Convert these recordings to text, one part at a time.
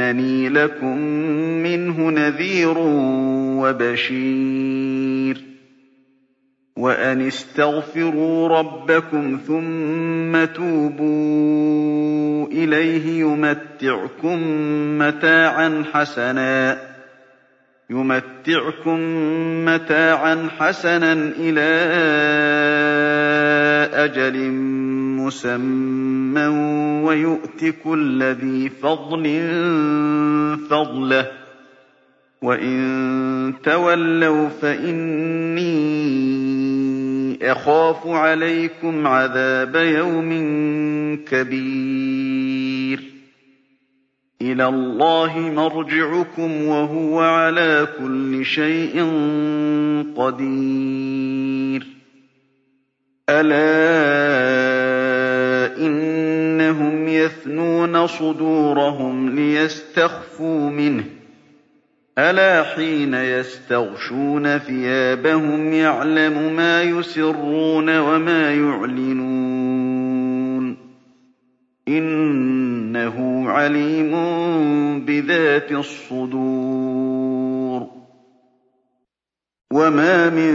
إِنَّنِي لَكُم مِّنْهُ نَذِيرٌ وَبَشِيرٌ. وَأَنِ اسْتَغْفِرُوا رَبَّكُمْ ثُمَّ تُوبُوا إِلَيْهِ يُمَتِّعْكُم مَّتَاعًا حَسَنًا إِلَىٰ أَجَلٍ مُّسَمًّى. وَيُؤْتِ كُلَّ ذِي فَضْلٍ فَضْلَهُ ۖ. وَإِن تَوَلَّوْا فَإِنِّي أَخَافُ عَلَيْكُمْ عَذَابَ يَوْمٍ كَبِيرٍ. إِلَى اللَّهِ مَرْجِعُكُمْ ۖ وَهُوَ عَلَىٰ كُلِّ شَيْءٍ قَدِيرٌ. أَلَا يَثْنُونَ صُدُورَهُمْ لِيَسْتَخْفُوا مِنْهُ ۚ. أَلَا حِينَ يَسْتَغْشُونَ ثِيَابَهُمْ يَعْلَمُ مَا يُسِرُّونَ وَمَا يُعْلِنُونَ ۚ. إِنَّهُ عَلِيمٌ بِذَاتِ الصُّدُورِ. وَمَا مِن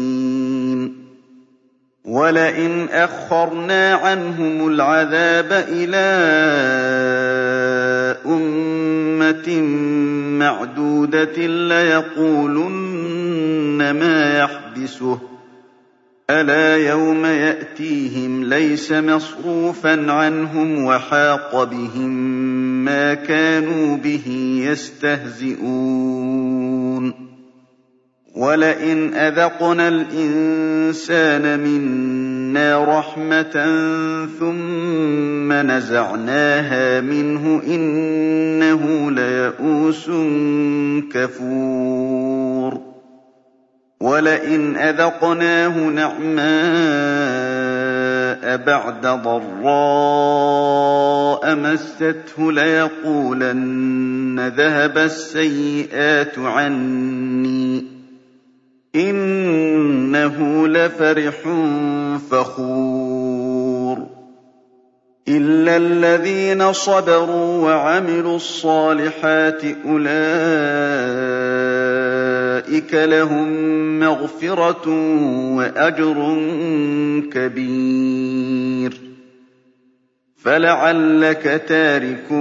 وَلَئِنْ أَخَّرْنَا عَنْهُمُ الْعَذَابَ إِلَىٰ أُمَّةٍ مَّعْدُودَةٍ لَّيَقُولُنَّ مَا يَحْبِسُهُ ۗ أَلَا يَوْمَ يَأْتِيهِمْ لَيْسَ مَصْرُوفًا عَنْهُمْ وَحَاقَ بِهِم مَّا كَانُوا بِهِ يَسْتَهْزِئُونَ. وَلَئِنْ أَذَقْنَا الْإِنسَانَ مِنَّا رَحْمَةً ثُمَّ نَزَعْنَاهَا مِنْهُ إِنَّهُ لَيَئُوسٌ كَفُورٌ وَلَئِنْ أَذَقْنَاهُ نَعْمَاءَ بَعْدَ ضَرَّاءَ مَسَّتْهُ لَيَقُولَنَّ ذَهَبَ السَّيِّئَاتُ عَنِّي ۚ إِنَّهُ لَفَرِحٌ فَخُورٌ. إِلَّا الَّذِينَ صَبَرُوا وَعَمِلُوا الصَّالِحَاتِ أُولَٰئِكَ لَهُم مَّغْفِرَةٌ وَأَجْرٌ كَبِيرٌ. فَلَعَلَّكَ تَارِكٌ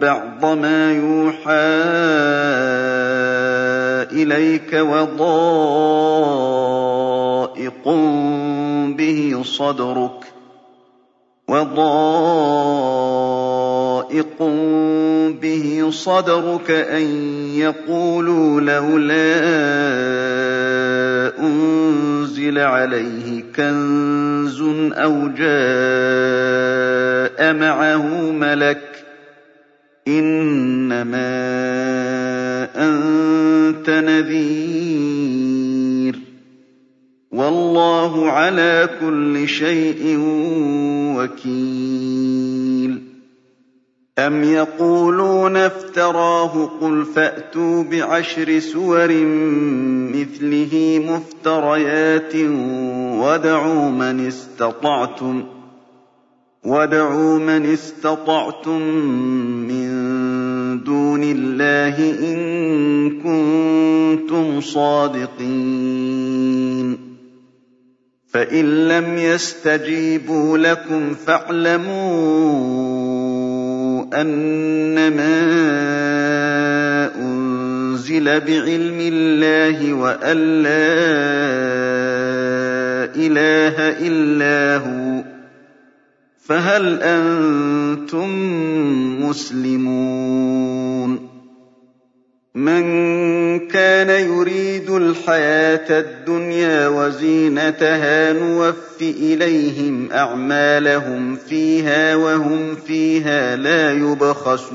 بَعْضَ مَا يُوحَىٰ إِلَيْكَ وَضَائِقٌ بِهِ صَدْرُكَ أَن يَقُولُوا لَوْلَا أُنزِلَ عَلَيْهِ كَنزٌ أَوْ جَاءَ مَعَهُ مَلَكٌ ۚ إِنَّمَا أَنتَ نَذِيرٌ ۚ. وَاللَّهُ عَلَىٰ كُلِّ شَيْءٍ وَكِيلٌ. أَمْ يَقُولُونَ افْتَرَاهُ ۖ قُلْ فَأْتُوا بِعَشْرِ سُوَرٍ مِّثْلِهِ مُفْتَرَيَاتٍ وَادْعُوا مَنِ اسْتَطَعْتُم مِّن دُونِ اللَّهِ إِن كُنتُمْ صَادِقِينَ. فَإِن لَّمْ يَسْتَجِيبُوا لَكُمْ فَاعْلَمُوا أَنَّمَا أُنزِلَ بِعِلْمِ اللَّهِ وَأَن لَّا إِلَٰهَ إِلَّا هُوَ ۖ فَهَلْ أَنتُم مُّسْلِمُونَ؟ مَن كَانَ يُرِيدُ الْحَيَاةَ الدُّنْيَا وَزِينَتَهَا نُوَفِّ إِلَيْهِمْ أَعْمَالَهُمْ فِيهَا وَهُمْ فِيهَا لَا يُبْخَسُونَ.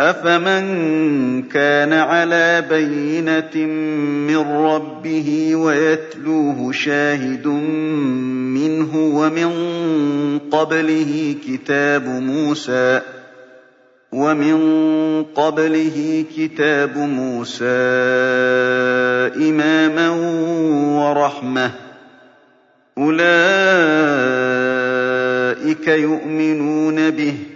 أَفَمَن كَانَ عَلَىٰ بَيِّنَةٍ مِّن رَّبِّهِ وَيَتْلُوهُ شَاهِدٌ مِّنْهُ وَمِن قَبْلِهِ كِتَابُ مُوسَىٰ إِمَامًا وَرَحْمَةً ۚ أُولَٰئِكَ يُؤْمِنُونَ بِهِ ۚ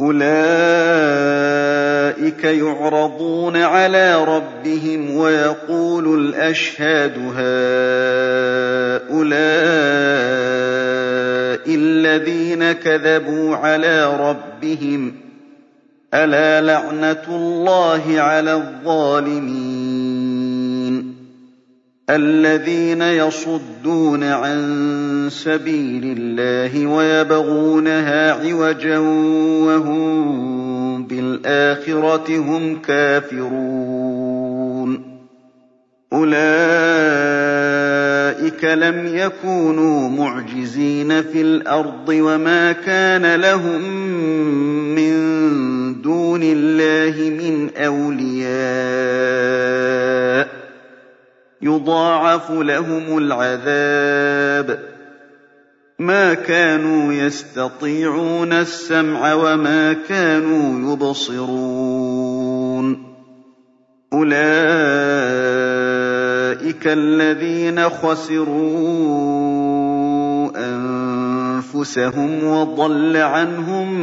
أُولَٰئِكَ يُعْرَضُونَ عَلَىٰ رَبِّهِمْ وَيَقُولُ الْأَشْهَادُ هَٰؤُلَاءِ الَّذِينَ كَذَبُوا عَلَىٰ رَبِّهِمْ ۚ أَلَا لَعْنَةُ اللَّهِ عَلَى الظَّالِمِينَ الَّذِينَ يَصُدُّونَ عَن سَبِيلِ اللَّهِ وَيَبْغُونَهَا عِوَجًا وَهُم بِالْآخِرَةِ هُمْ كَافِرُونَ. أُولَٰئِكَ لَمْ يَكُونُوا مُعْجِزِينَ فِي الْأَرْضِ وَمَا كَانَ لَهُم مِّن دُونِ اللَّهِ مِنْ أَوْلِيَاءَ ۘ. يُضَاعَفُ لَهُمُ الْعَذَابُ ۚ. مَا كَانُوا يَسْتَطِيعُونَ السَّمْعَ وَمَا كَانُوا يُبْصِرُونَ. أُولَٰئِكَ الَّذِينَ خَسِرُوا أَنفُسَهُمْ وَضَلَّ عَنْهُم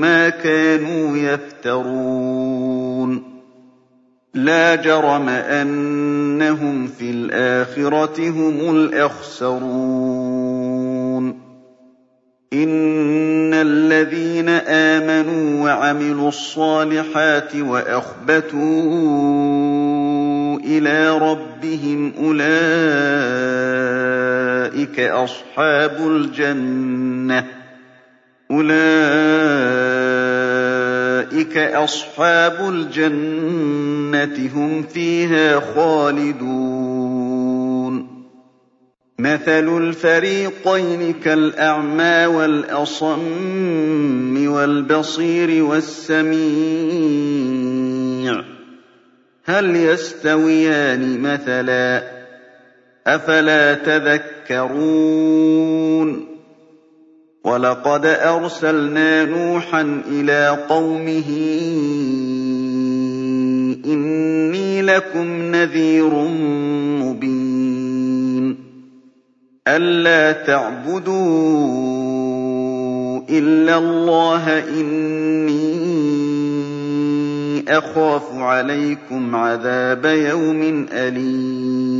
مَّا كَانُوا يَفْتَرُونَ. لَا جَرَمَ أَنَّهُمْ فِي الْآخِرَةِ هُمُ الْأَخْسَرُونَ إِنَّ الَّذِينَ آمَنُوا وَعَمِلُوا الصَّالِحَاتِ وَأَخْبَتُوا إِلَىٰ رَبِّهِمْ أُولَٰئِكَ أَصْحَابُ الْجَنَّةِ ۖ هُمْ فِيهَا خَالِدُونَ. مَثَلُ الْفَرِيقَيْنِ كَالْأَعْمَىٰ وَالْأَصَمِّ وَالْبَصِيرِ وَالسَّمِيعِ ۚ. هَلْ يَسْتَوِيَانِ مَثَلًا ۚ؟ أَفَلَا تَذَكَّرُونَ؟ وَلَقَدْ أَرْسَلْنَا نُوحًا إِلَىٰ قَوْمِهِ لَكُمْ نَذِيرٌ مُّبِينٌ. أَلَّا تَعْبُدُوا إِلَّا اللَّهَ إِنِّي أَخَافُ عَلَيْكُمْ عَذَابَ يَوْمٍ أَلِيمٍ.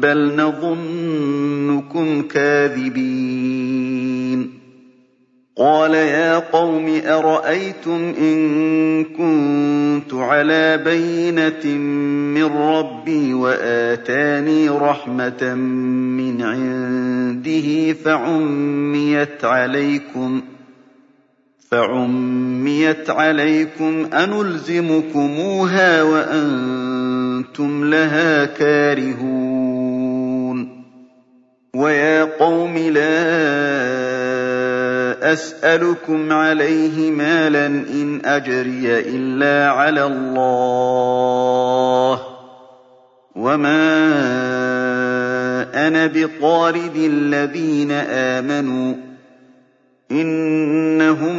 بَلْ نَظُنُّكُمْ كَاذِبِينَ. قَالَ يَا قَوْمِ أَرَأَيْتُمْ إِن كُنتُ عَلَىٰ بَيِّنَةٍ مِّن رَّبِّي وَآتَانِي رَحْمَةً مِّنْ عِندِهِ فَعُمِّيَتْ عَلَيْكُمْ فَعُمِّيَتْ عَلَيْكُمْ أَنُلْزِمُكُمُوهَا وَأَنتُمْ لَهَا كَارِهُونَ. وَيَا قَوْمِ لَا أَسْأَلُكُمْ عَلَيْهِ مَالًا ۖ إِنْ أَجْرِيَ إِلَّا عَلَى اللَّهِ ۖ وَمَا أَنَا بِطَارِدِ الَّذِينَ آمَنُوا ۚ إِنَّهُم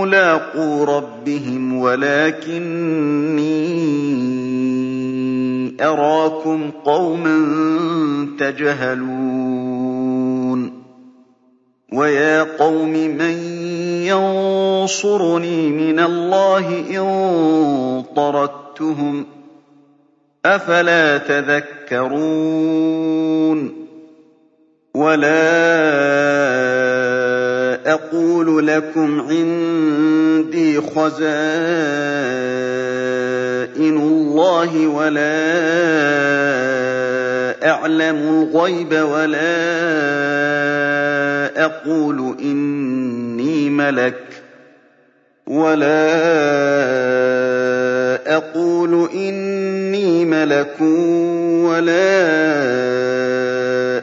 مُّلَاقُو رَبِّهِمْ وَلَٰكِنِّي أَرَاكُمْ قَوْمًا تَجْهَلُونَ وَيَا قَوْمِ مَن يَنصُرُنِي مِنَ اللَّهِ إِن طَرَدتُّهُمْ ۚ أَفَلَا تَذَكَّرُونَ وَلَا أَقُولُ لَكُمْ عِندِي خَزَائِنُ اللَّهِ وَلَا أَعْلَمُ الْغَيْبَ وَلَا أقول إني ملك ولا أقول إني ملك ولا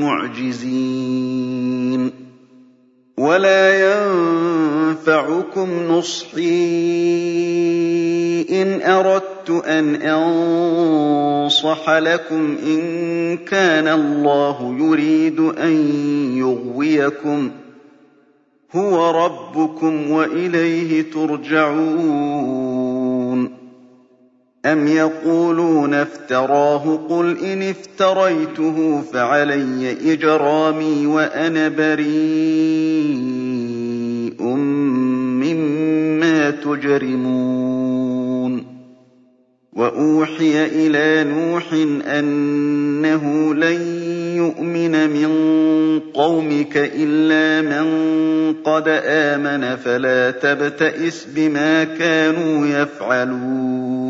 بِمُعْجِزِينَ وَلَا يَنفَعُكُمْ نُصْحِي إِنْ أَرَدتُّ أَنْ أَنصَحَ لَكُمْ. إِن كَانَ اللَّهُ يُرِيدُ أَن يُغْوِيَكُمْ ۚ. هُوَ رَبُّكُمْ وَإِلَيْهِ تُرْجَعُونَ. أَمْ يَقُولُونَ افْتَرَاهُ ۖ قُلْ إِنِ افْتَرَيْتُهُ فَعَلَيَّ إِجْرَامِي وَأَنَا بَرِيءٌ مِّمَّا تُجْرِمُونَ وَأُوحِيَ إِلَىٰ نُوحٍ أَنَّهُ لَن يُؤْمِنَ مِن قَوْمِكَ إِلَّا مَن قَدْ آمَنَ فَلَا تَبْتَئِسْ بِمَا كَانُوا يَفْعَلُونَ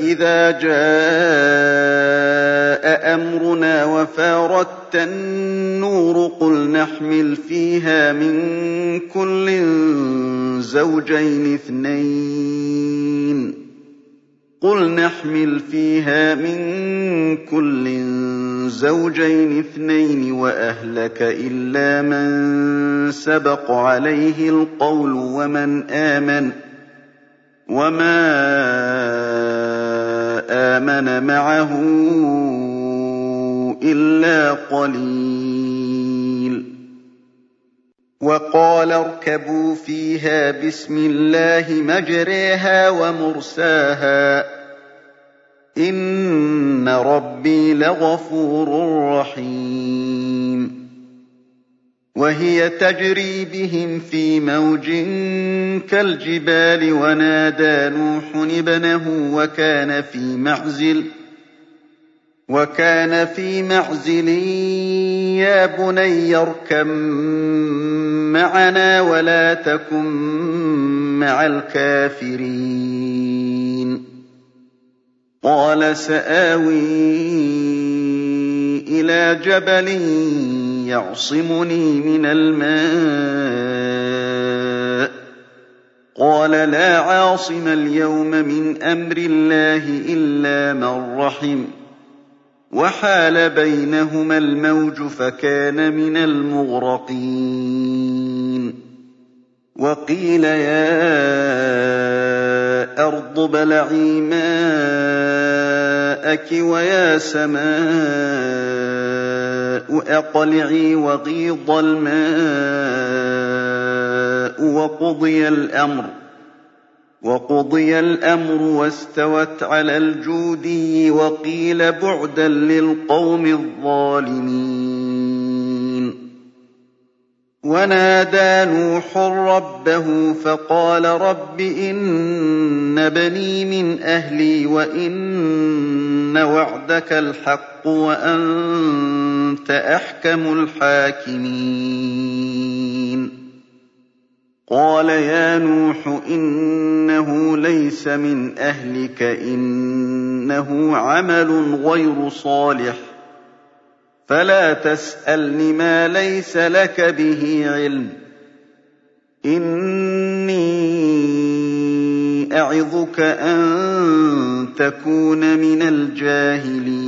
إِذَا جَاءَ أَمْرُنَا وَفَارَتِ النُّورُ قُلْ نَحْمِلُ فِيهَا مِن كُلٍّ زَوْجَيْنِ اثْنَيْنِ. قُلْ نَحْمِلُ فِيهَا مِن كُلٍّ زَوْجَيْنِ اثْنَيْنِ وَأَهْلَكَ إِلَّا مَن سَبَقَ عَلَيْهِ الْقَوْلُ وَمَنْ آمَنَ وَمَا آمَنَ مَعَهُ إِلَّا قَلِيلٌ. وَقَالَ ارْكَبُوا فِيهَا بِسْمِ اللَّهِ مَجْرَاهَا وَمُرْسَاهَا ۚ. إِنَّ رَبِّي لَغَفُورٌ رَّحِيمٌ. وَهِيَ تَجْرِي بِهِمْ فِي مَوْجٍ كَالْجِبَالِ وَنَادَىٰ نُوحٌ ابْنَهُ وَكَانَ فِي مَعْزِلٍ وَكَانَ فِي مَعْزِلٍ يَا بُنَيَّ ارْكَب مَّعَنَا وَلَا تَكُن مَّعَ الْكَافِرِينَ. قَالَ سَآوِي إِلَىٰ جَبَلٍ يَعْصِمُنِي مِنَ الْمَاءِ ۚ. قَالَ لَا عَاصِمَ الْيَوْمَ مِنْ أَمْرِ اللَّهِ إِلَّا مَن رَّحِمَ. وَحَالَ بَيْنَهُمَا الْمَوْجُ فَكَانَ مِنَ الْمُغْرَقِينَ. وَقِيلَ يَا أَرْضُ ابْلَعِي مَاءَكِ وَيَا سَمَاءُ أَقْلِعِي وَغِيضَ الْمَاءُ وَقُضِيَ الْأَمْرُ وَاسْتَوَتْ عَلَى الْجُودِيِّ وَقِيلَ بُعْدًا لِّلْقَوْمِ الظَّالِمِينَ. وَنَادَىٰ نُوحٌ رَّبَّهُ فَقَالَ رَبِّ إِنَّ بَنِي مِنْ أَهْلِي وَإِنَّ وَعْدَكَ الْحَقُّ وَأَنتَ أَحْكَمُ الْحَاكِمِينَ. قَالَ يَا نُوحُ إِنَّهُ لَيْسَ مِنْ أَهْلِكَ ۖ إِنَّهُ عَمَلٌ غَيْرُ صَالِحٍ ۖ. فَلَا تَسْأَلْنِ مَا لَيْسَ لَكَ بِهِ عِلْمٌ ۖ. إِنِّي أَعِظُكَ أَن تَكُونَ مِنَ الْجَاهِلِينَ.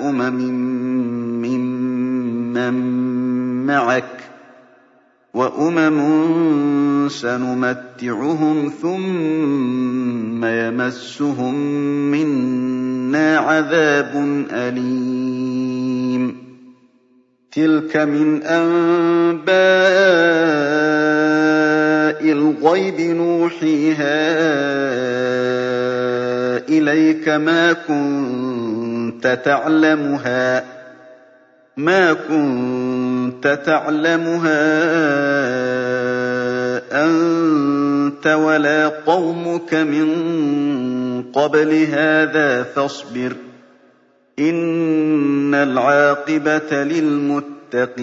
أُمَمٍ مِّمَّن مَّعَكَ ۚ وَأُمَمٌ سَنُمَتِّعُهُمْ ثُمَّ يَمَسُّهُم مِّنَّا عَذَابٌ أَلِيمٌ. تِلْكَ مِنْ أَنبَاءِ الْغَيْبِ نُوحِيهَا إِلَيْكَ ۖ مَا كُنتَ تَعْلَمُهَا مَا كُنتَ تَعْلَمُهَا أَنتَ وَلَا قَوْمُكَ مِن قَبْلِ هَٰذَا ۖ فَاصْبِرْ ۖ إِنَّ الْعَاقِبَةَ لِلْمُتَّقِينَ.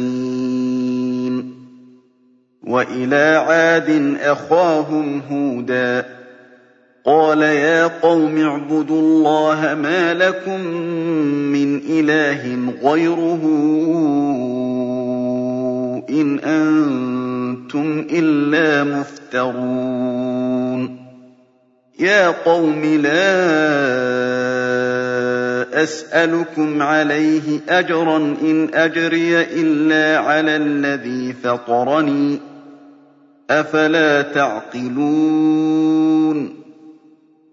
وَإِلَىٰ عَادٍ أَخَاهُمْ هُودًا ۗ. قَالَ يَا قَوْمِ اعْبُدُوا اللَّهَ مَا لَكُم مِّنْ إِلَٰهٍ غَيْرُهُ إِنْ أَنتُمْ إِلَّا مُفْتَرُونَ. يَا قَوْمِ لَا أَسْأَلُكُمْ عَلَيْهِ أَجْرًا ۖ إِنْ أَجْرِيَ إِلَّا عَلَى الَّذِي فَطَرَنِي ۚ. أَفَلَا تَعْقِلُونَ؟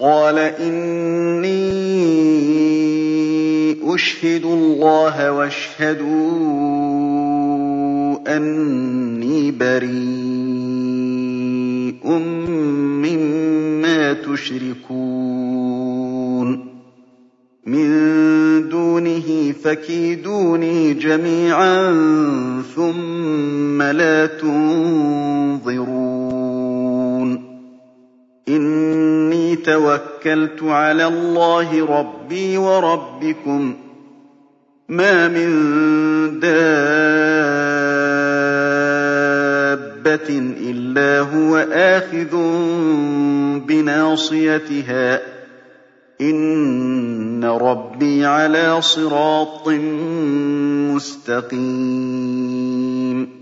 قَالَ إِنِّي أُشْهِدُ اللَّهَ وَاشْهَدُوا أَنِّي بَرِيءٌ مِّمَّا تُشْرِكُونَ. مِن دُونِهِ فَكِيدُونِي جَمِيعًا ثُمَّ لَا تُنظِرُونِ. تَوَكَّلْتُ عَلَى اللَّهِ رَبِّي وَرَبِّكُم ۚ. مَّا مِن دَابَّةٍ إِلَّا هُوَ آخِذٌ بِنَاصِيَتِهَا ۚ. إِنَّ رَبِّي عَلَىٰ صِرَاطٍ مُّسْتَقِيمٍ.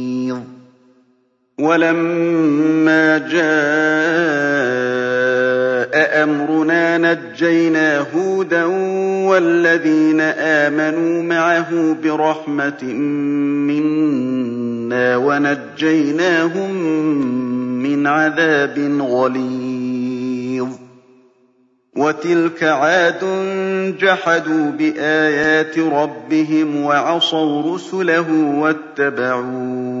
وَلَمَّا جَاءَ أَمْرُنَا نَجَّيْنَا هُودًا وَالَّذِينَ آمَنُوا مَعَهُ بِرَحْمَةٍ مِّنَّا وَنَجَّيْنَاهُم مِّنْ عَذَابٍ غَلِيظٍ. وَتِلْكَ عَادٌ ۖ جَحَدُوا بِآيَاتِ رَبِّهِمْ وَعَصَوْا رُسُلَهُ وَاتَّبَعُوا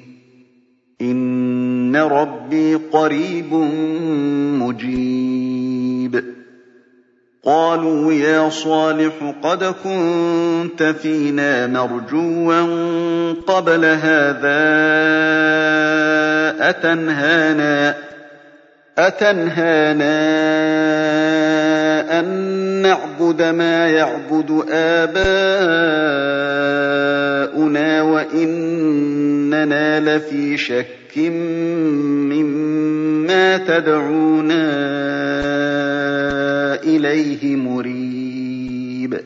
إِنَّ رَبِّي قَرِيبٌ مُّجِيبٌ قَالُوا يَا صَالِحُ قَدْ كُنتَ فِينَا مَرْجُوًّا قَبْلَ هَٰذَا أَتَنْهَانَا أَن نَّعْبُدَ مَا يَعْبُدُ آبَاؤُنَا وَإِنَّنَا لَفِي شَكٍّ مِّمَّا تَدْعُونَا إِلَيْهِ مُرِيبٍ.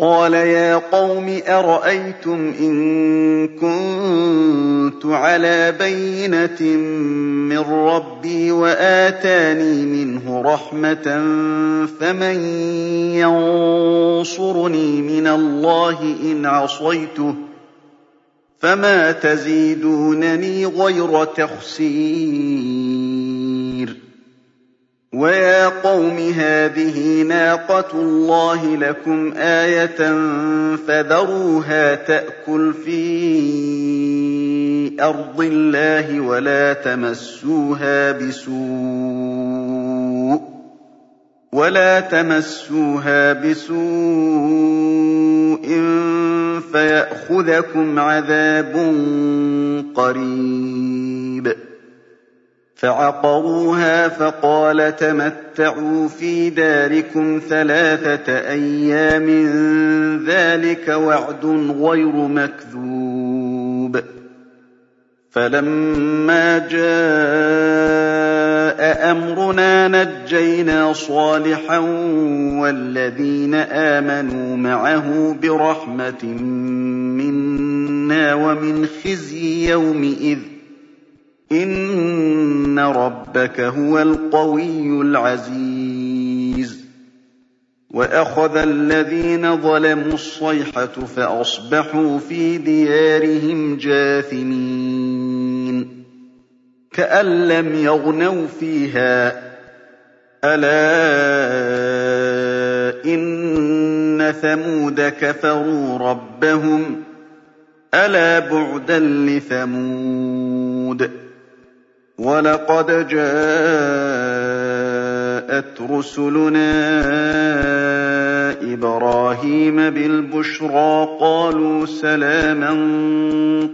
قَالَ يَا قَوْمِ أَرَأَيْتُمْ إِن كُنتُ عَلَىٰ بَيِّنَةٍ مِّن رَّبِّي وَآتَانِي مِنْهُ رَحْمَةً فَمَن يَنصُرُنِي مِنَ اللَّهِ إِنْ عَصَيْتُهُ ۖ فَمَا تَزِيدُونَنِي غَيْرَ تَخْسِيرٍ وَيَا قَوْمِ هَٰذِهِ نَاقَةُ اللَّهِ لَكُمْ آيَةً فَذَرُوهَا تَأْكُلْ فِي أَرْضِ اللَّهِ وَلَا تَمَسُّوهَا بِسُوءٍ وَلَا تَمَسُّوهَا بِسُوءٍ فَيَأْخُذَكُمْ عَذَابٌ قَرِيبٌ. فَعَقَرُوهَا فَقَالَ تَمَتَّعُوا فِي دَارِكُمْ ثَلَاثَةَ أَيَّامٍ ۖ. ذَٰلِكَ وَعْدٌ غَيْرُ مَكْذُوبٍ. فَلَمَّا جَاءَ أَمْرُنَا نَجَّيْنَا صَالِحًا وَالَّذِينَ آمَنُوا مَعَهُ بِرَحْمَةٍ مِّنَّا وَمِنْ خِزْيِ يَوْمِئِذٍ ۗ إِنَّ رَبَّكَ هُوَ الْقَوِيُّ الْعَزِيزُ وَأَخَذَ الَّذِينَ ظَلَمُوا الصَّيْحَةُ فَأَصْبَحُوا فِي دِيَارِهِمْ جَاثِمِينَ كَأَن لَّمْ يَغْنَوْا فِيهَا ۗ. أَلَا إِنَّ ثَمُودَ كَفَرُوا رَبَّهُمْ ۗ؟ أَلَا بُعْدًا لِّثَمُودَ؟ وَلَقَدْ جَاءَتْ رُسُلُنَا إِبْرَاهِيمَ بِالْبُشْرَىٰ قَالُوا سَلَامًا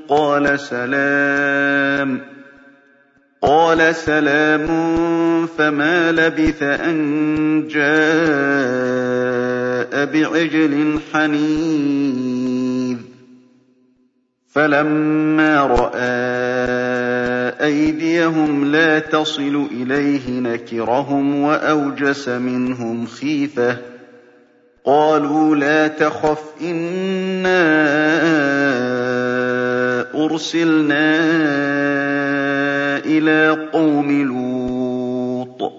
قَالَ سَلَامٌ. فَمَا لَبِثَ أَن جَاءَ بِعِجْلٍ حَنِيذٍ. فَلَمَّا رَأَىٰ أَيْدِيَهُمْ لَا تَصِلُ إِلَيْهِ نَكِرَهُمْ وَأَوْجَسَ مِنْهُمْ خِيفَةً ۚ. قَالُوا لَا تَخَفْ إِنَّا أُرْسِلْنَا إِلَىٰ قَوْمِ لُوطٍ ۖ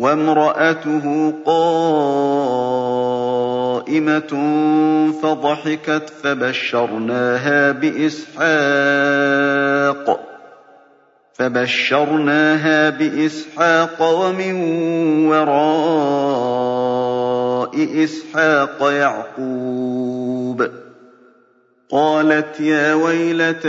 وَامْرَأَتُهُ قَائِمَةٌ فَضَحِكَتْ فَبَشَّرْنَاهَا بِإِسْحَاقَ وَمِن وَرَاءِ إِسْحَاقَ يَعْقُوبَ ۚ قَالَتْ يَا وَيْلَتَىٰ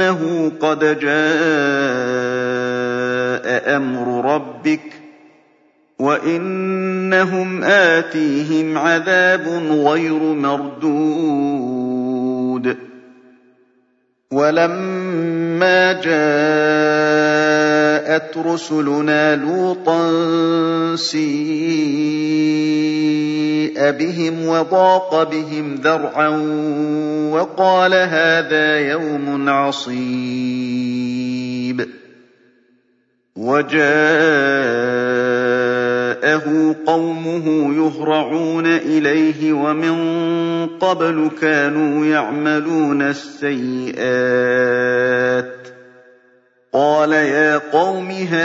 إِنَّهُ قَدْ جَاءَ أَمْرُ رَبِّكَ ۖ وَإِنَّهُمْ آتِيهِمْ عَذَابٌ غَيْرُ مَرْدُودٍ. وَلَمَّا جَاءَتْ رُسُلُنَا لُوطًا سِيءَ بِهِمْ وَضَاقَ بِهِمْ ذَرْعًا وَقَالَ هَٰذَا يَوْمٌ عَصِيبٌ وَجَاءَهُ قَوْمُهُ يُهْرَعُونَ إِلَيْهِ وَمِن قَبْلُ كَانُوا يَعْمَلُونَ السَّيِّئَاتِ ۚ. قَالَ يَا قَوْمِ هَٰؤُلَاءِ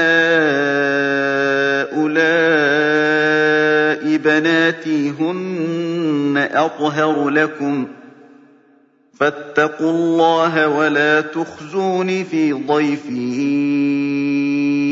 بَنَاتِي هُنَّ أَطْهَرُ لَكُمْ ۖ. فَاتَّقُوا اللَّهَ وَلَا تُخْزُونِ فِي ضَيْفِي ۖ.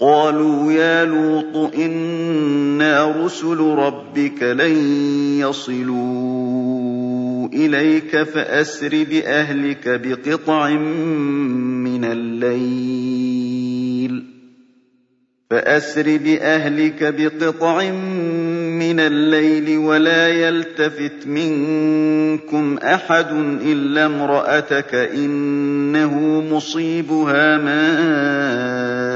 قَالُوا يَا لُوطُ إِنَّا رُسُلُ رَبِّكَ لَن يَصِلُوا إِلَيْكَ فَأَسْرِ بِأَهْلِكَ بِقِطْعٍ مِّنَ اللَّيْلِ فَأَسْرِ بِأَهْلِكَ بِقِطْعٍ مِّنَ اللَّيْلِ وَلَا يَلْتَفِتْ مِنكُمْ أَحَدٌ إِلَّا امْرَأَتَكَ إِنَّهُ مُصِيبُهَا مَا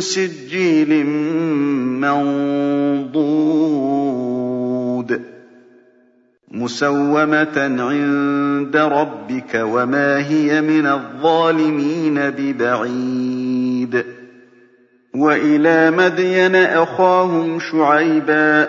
سِجِّيلٍ مَّنضُودٍ. مُّسَوَّمَةً عِندَ رَبِّكَ وَمَا هِيَ مِنَ الظَّالِمِينَ بِبَعِيدٍ. وَإِلَىٰ مَدْيَنَ أَخَاهُمْ شُعَيْبًا ۗ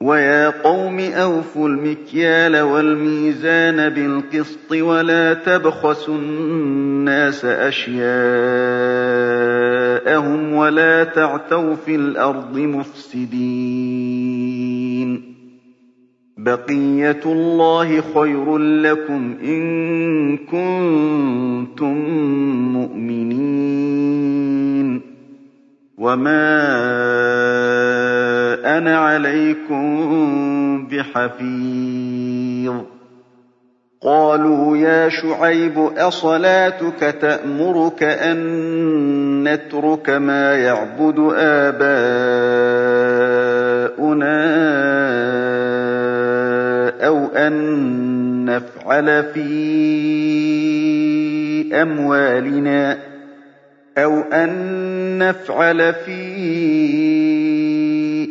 وَيَا قَوْمِ أَوْفُوا الْمِكْيَالَ وَالْمِيزَانَ بِالْقِسْطِ وَلَا تَبْخَسُوا النَّاسَ أَشْيَاءَهُمْ وَلَا تَعْثَوْا فِي الْأَرْضِ مُفْسِدِينَ. بَقِيَّتُ اللَّهِ خَيْرٌ لَّكُمْ إِن كُنتُم مُّؤْمِنِينَ. وَمَا أَنَا عَلَيْكُم بِحَفِيظٍ. قَالُوا يَا شُعَيْبُ أَصَلَاتُكَ تَأْمُرُكَ أَن نَّتْرُكَ مَا يَعْبُدُ آبَاؤُنَا أَوْ أَن نَّفْعَلَ فِي أَمْوَالِنَا أَوْ أَن نَّفْعَلَ فِي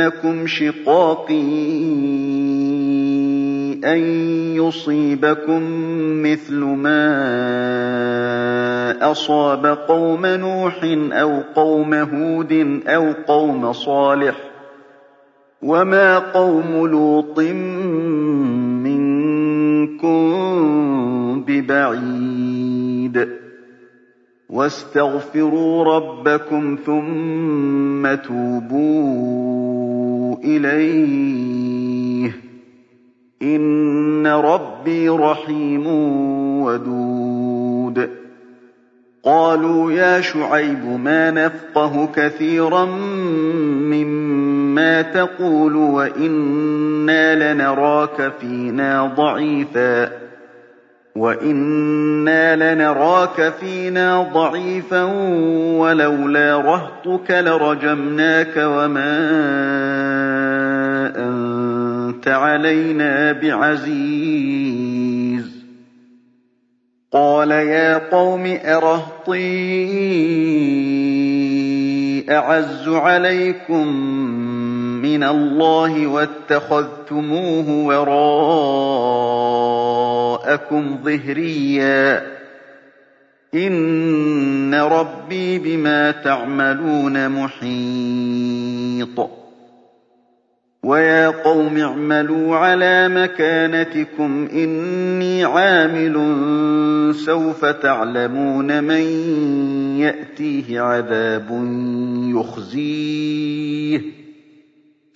يَجْرِمَنَّكُمْ شِقَاقِي أَن يُصِيبَكُم مِّثْلُ مَا أَصَابَ قَوْمَ نُوحٍ أَوْ قَوْمَ هُودٍ أَوْ قَوْمَ صَالِحٍ ۚ وَمَا قَوْمُ لُوطٍ مِّنكُم بِبَعِيدٍ وَاسْتَغْفِرُوا رَبَّكُمْ ثُمَّ تُوبُوا إِلَيْهِ ۚ. إِنَّ رَبِّي رَحِيمٌ وَدُودٌ. قَالُوا يَا شُعَيْبُ مَا نَفْقَهُ كَثِيرًا مِّمَّا تَقُولُ وَإِنَّا لَنَرَاكَ فِينَا ضَعِيفًا. وَلَوْلَا رَهْطُكَ لَرَجَمْنَاكَ وَمَا أَنتَ عَلَيْنَا بِعَزِيزٍ. قَالَ يَا قَوْمِ أَرَهْطِي أَعَزُّ عَلَيْكُم مِّنَ اللَّهِ وَاتَّخَذْتُمُوهُ وَرَاءَكُمْ ظِهْرِيًّا ۖ. إِنَّ رَبِّي بِمَا تَعْمَلُونَ مُحِيطٌ. وَيَا قَوْمِ اعْمَلُوا عَلَىٰ مَكَانَتِكُمْ إِنِّي عَامِلٌ ۖ سَوْفَ تَعْلَمُونَ مَن يَأْتِيهِ عَذَابٌ يُخْزِيهِ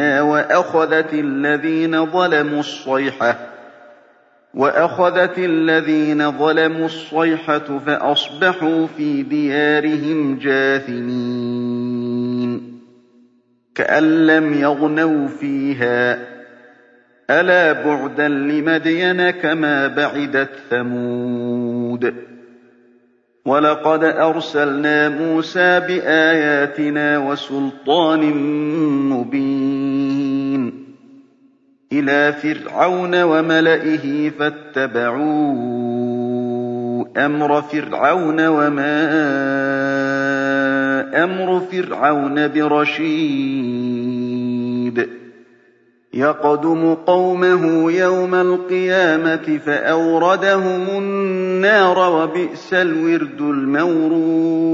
وأخذت الذين ظلموا الصيحة وأخذت الذين ظلموا الصيحة فأصبحوا في ديارهم جاثمين. كأن لم يغنوا فيها ألا بعدا لمدين كما بعدت ثمود. ولقد أرسلنا موسى بآياتنا وسلطان مبين. إلى فرعون وملئه فاتبعوا أمر فرعون وما أمر فرعون برشيد. يقدم قومه يوم القيامة فأوردهم النار وبئس الورد المورود.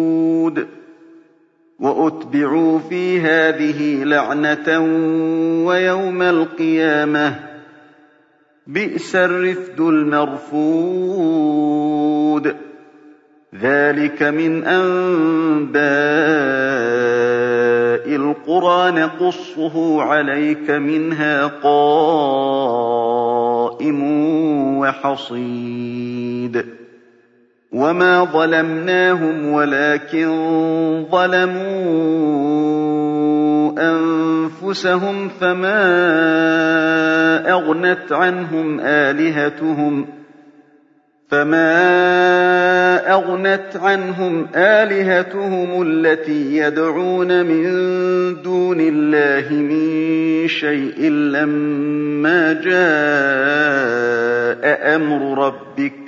وأتبعوا في هذه لعنة ويوم القيامة. بئس الرفد المرفود. ذلك من أنباء القرى نقصه عليك منها قائم وحصيد. وما ظلمناهم ولكن ظلموا أنفسهم فما أغنت عنهم آلهتهم ۖ فما أغنت عنهم آلهتهم التي يدعون من دون الله من شيء لما جاء أمر ربك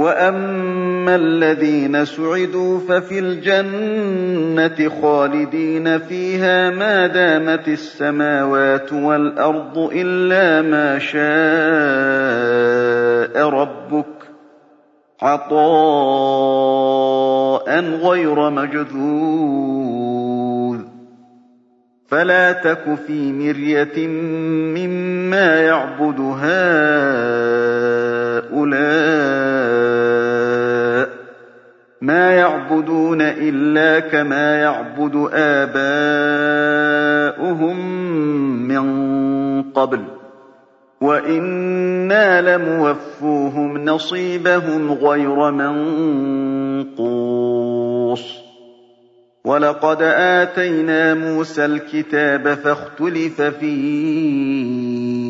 وأما الذين سعدوا ففي الجنة خالدين فيها ما دامت السماوات والأرض إلا ما شاء ربك عطاء غير مجذوذ فلا تك في مرية مما يعبد هؤلاء ما يعبد يعبدون إلا كما يعبد آباؤهم من قبل وإنا لموفوهم نصيبهم غير منقوص ولقد آتينا موسى الكتاب فاختلف فيه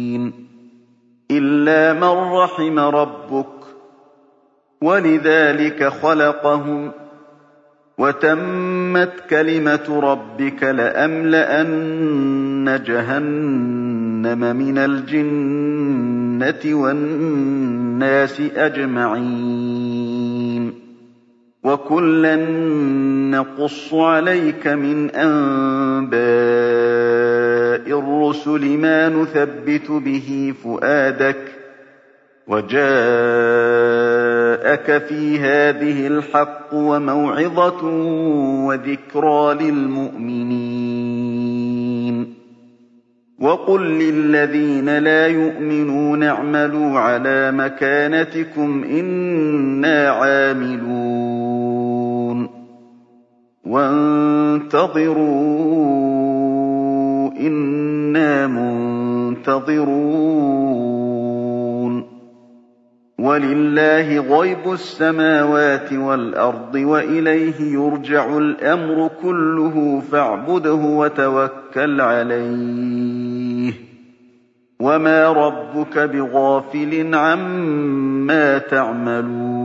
إِلَّا مَن رَّحِمَ رَبُّكَ ۚ وَلِذَٰلِكَ خَلَقَهُمْ ۗ وَتَمَّتْ كَلِمَةُ رَبِّكَ لَأَمْلَأَنَّ جَهَنَّمَ مِنَ الْجِنَّةِ وَالنَّاسِ أَجْمَعِينَ وَكُلًّا نَّقُصُّ عَلَيْكَ مِنْ أَنبَاءِ الرُّسُلِ مَا نُثَبِّتُ بِهِ فُؤَادَكَ ۖ وَجَاءَكَ فِي هَٰذِهِ الْحَقُّ وَمَوْعِظَةٌ وَذِكْرَىٰ لِلْمُؤْمِنِينَ وَقُل لِّلَّذِينَ لَا يُؤْمِنُونَ اعْمَلُوا عَلَىٰ مَكَانَتِكُمْ إِنَّا عَامِلُونَ وَانتَظِرُوا إِنَّا مُنتَظِرُونَ وَلِلَّهِ غَيْبُ السَّمَاوَاتِ وَالْأَرْضِ وَإِلَيْهِ يُرْجَعُ الْأَمْرُ كُلُّهُ فَاعْبُدْهُ وَتَوَكَّلْ عَلَيْهِ ۚ وَمَا رَبُّكَ بِغَافِلٍ عَمَّا تَعْمَلُونَ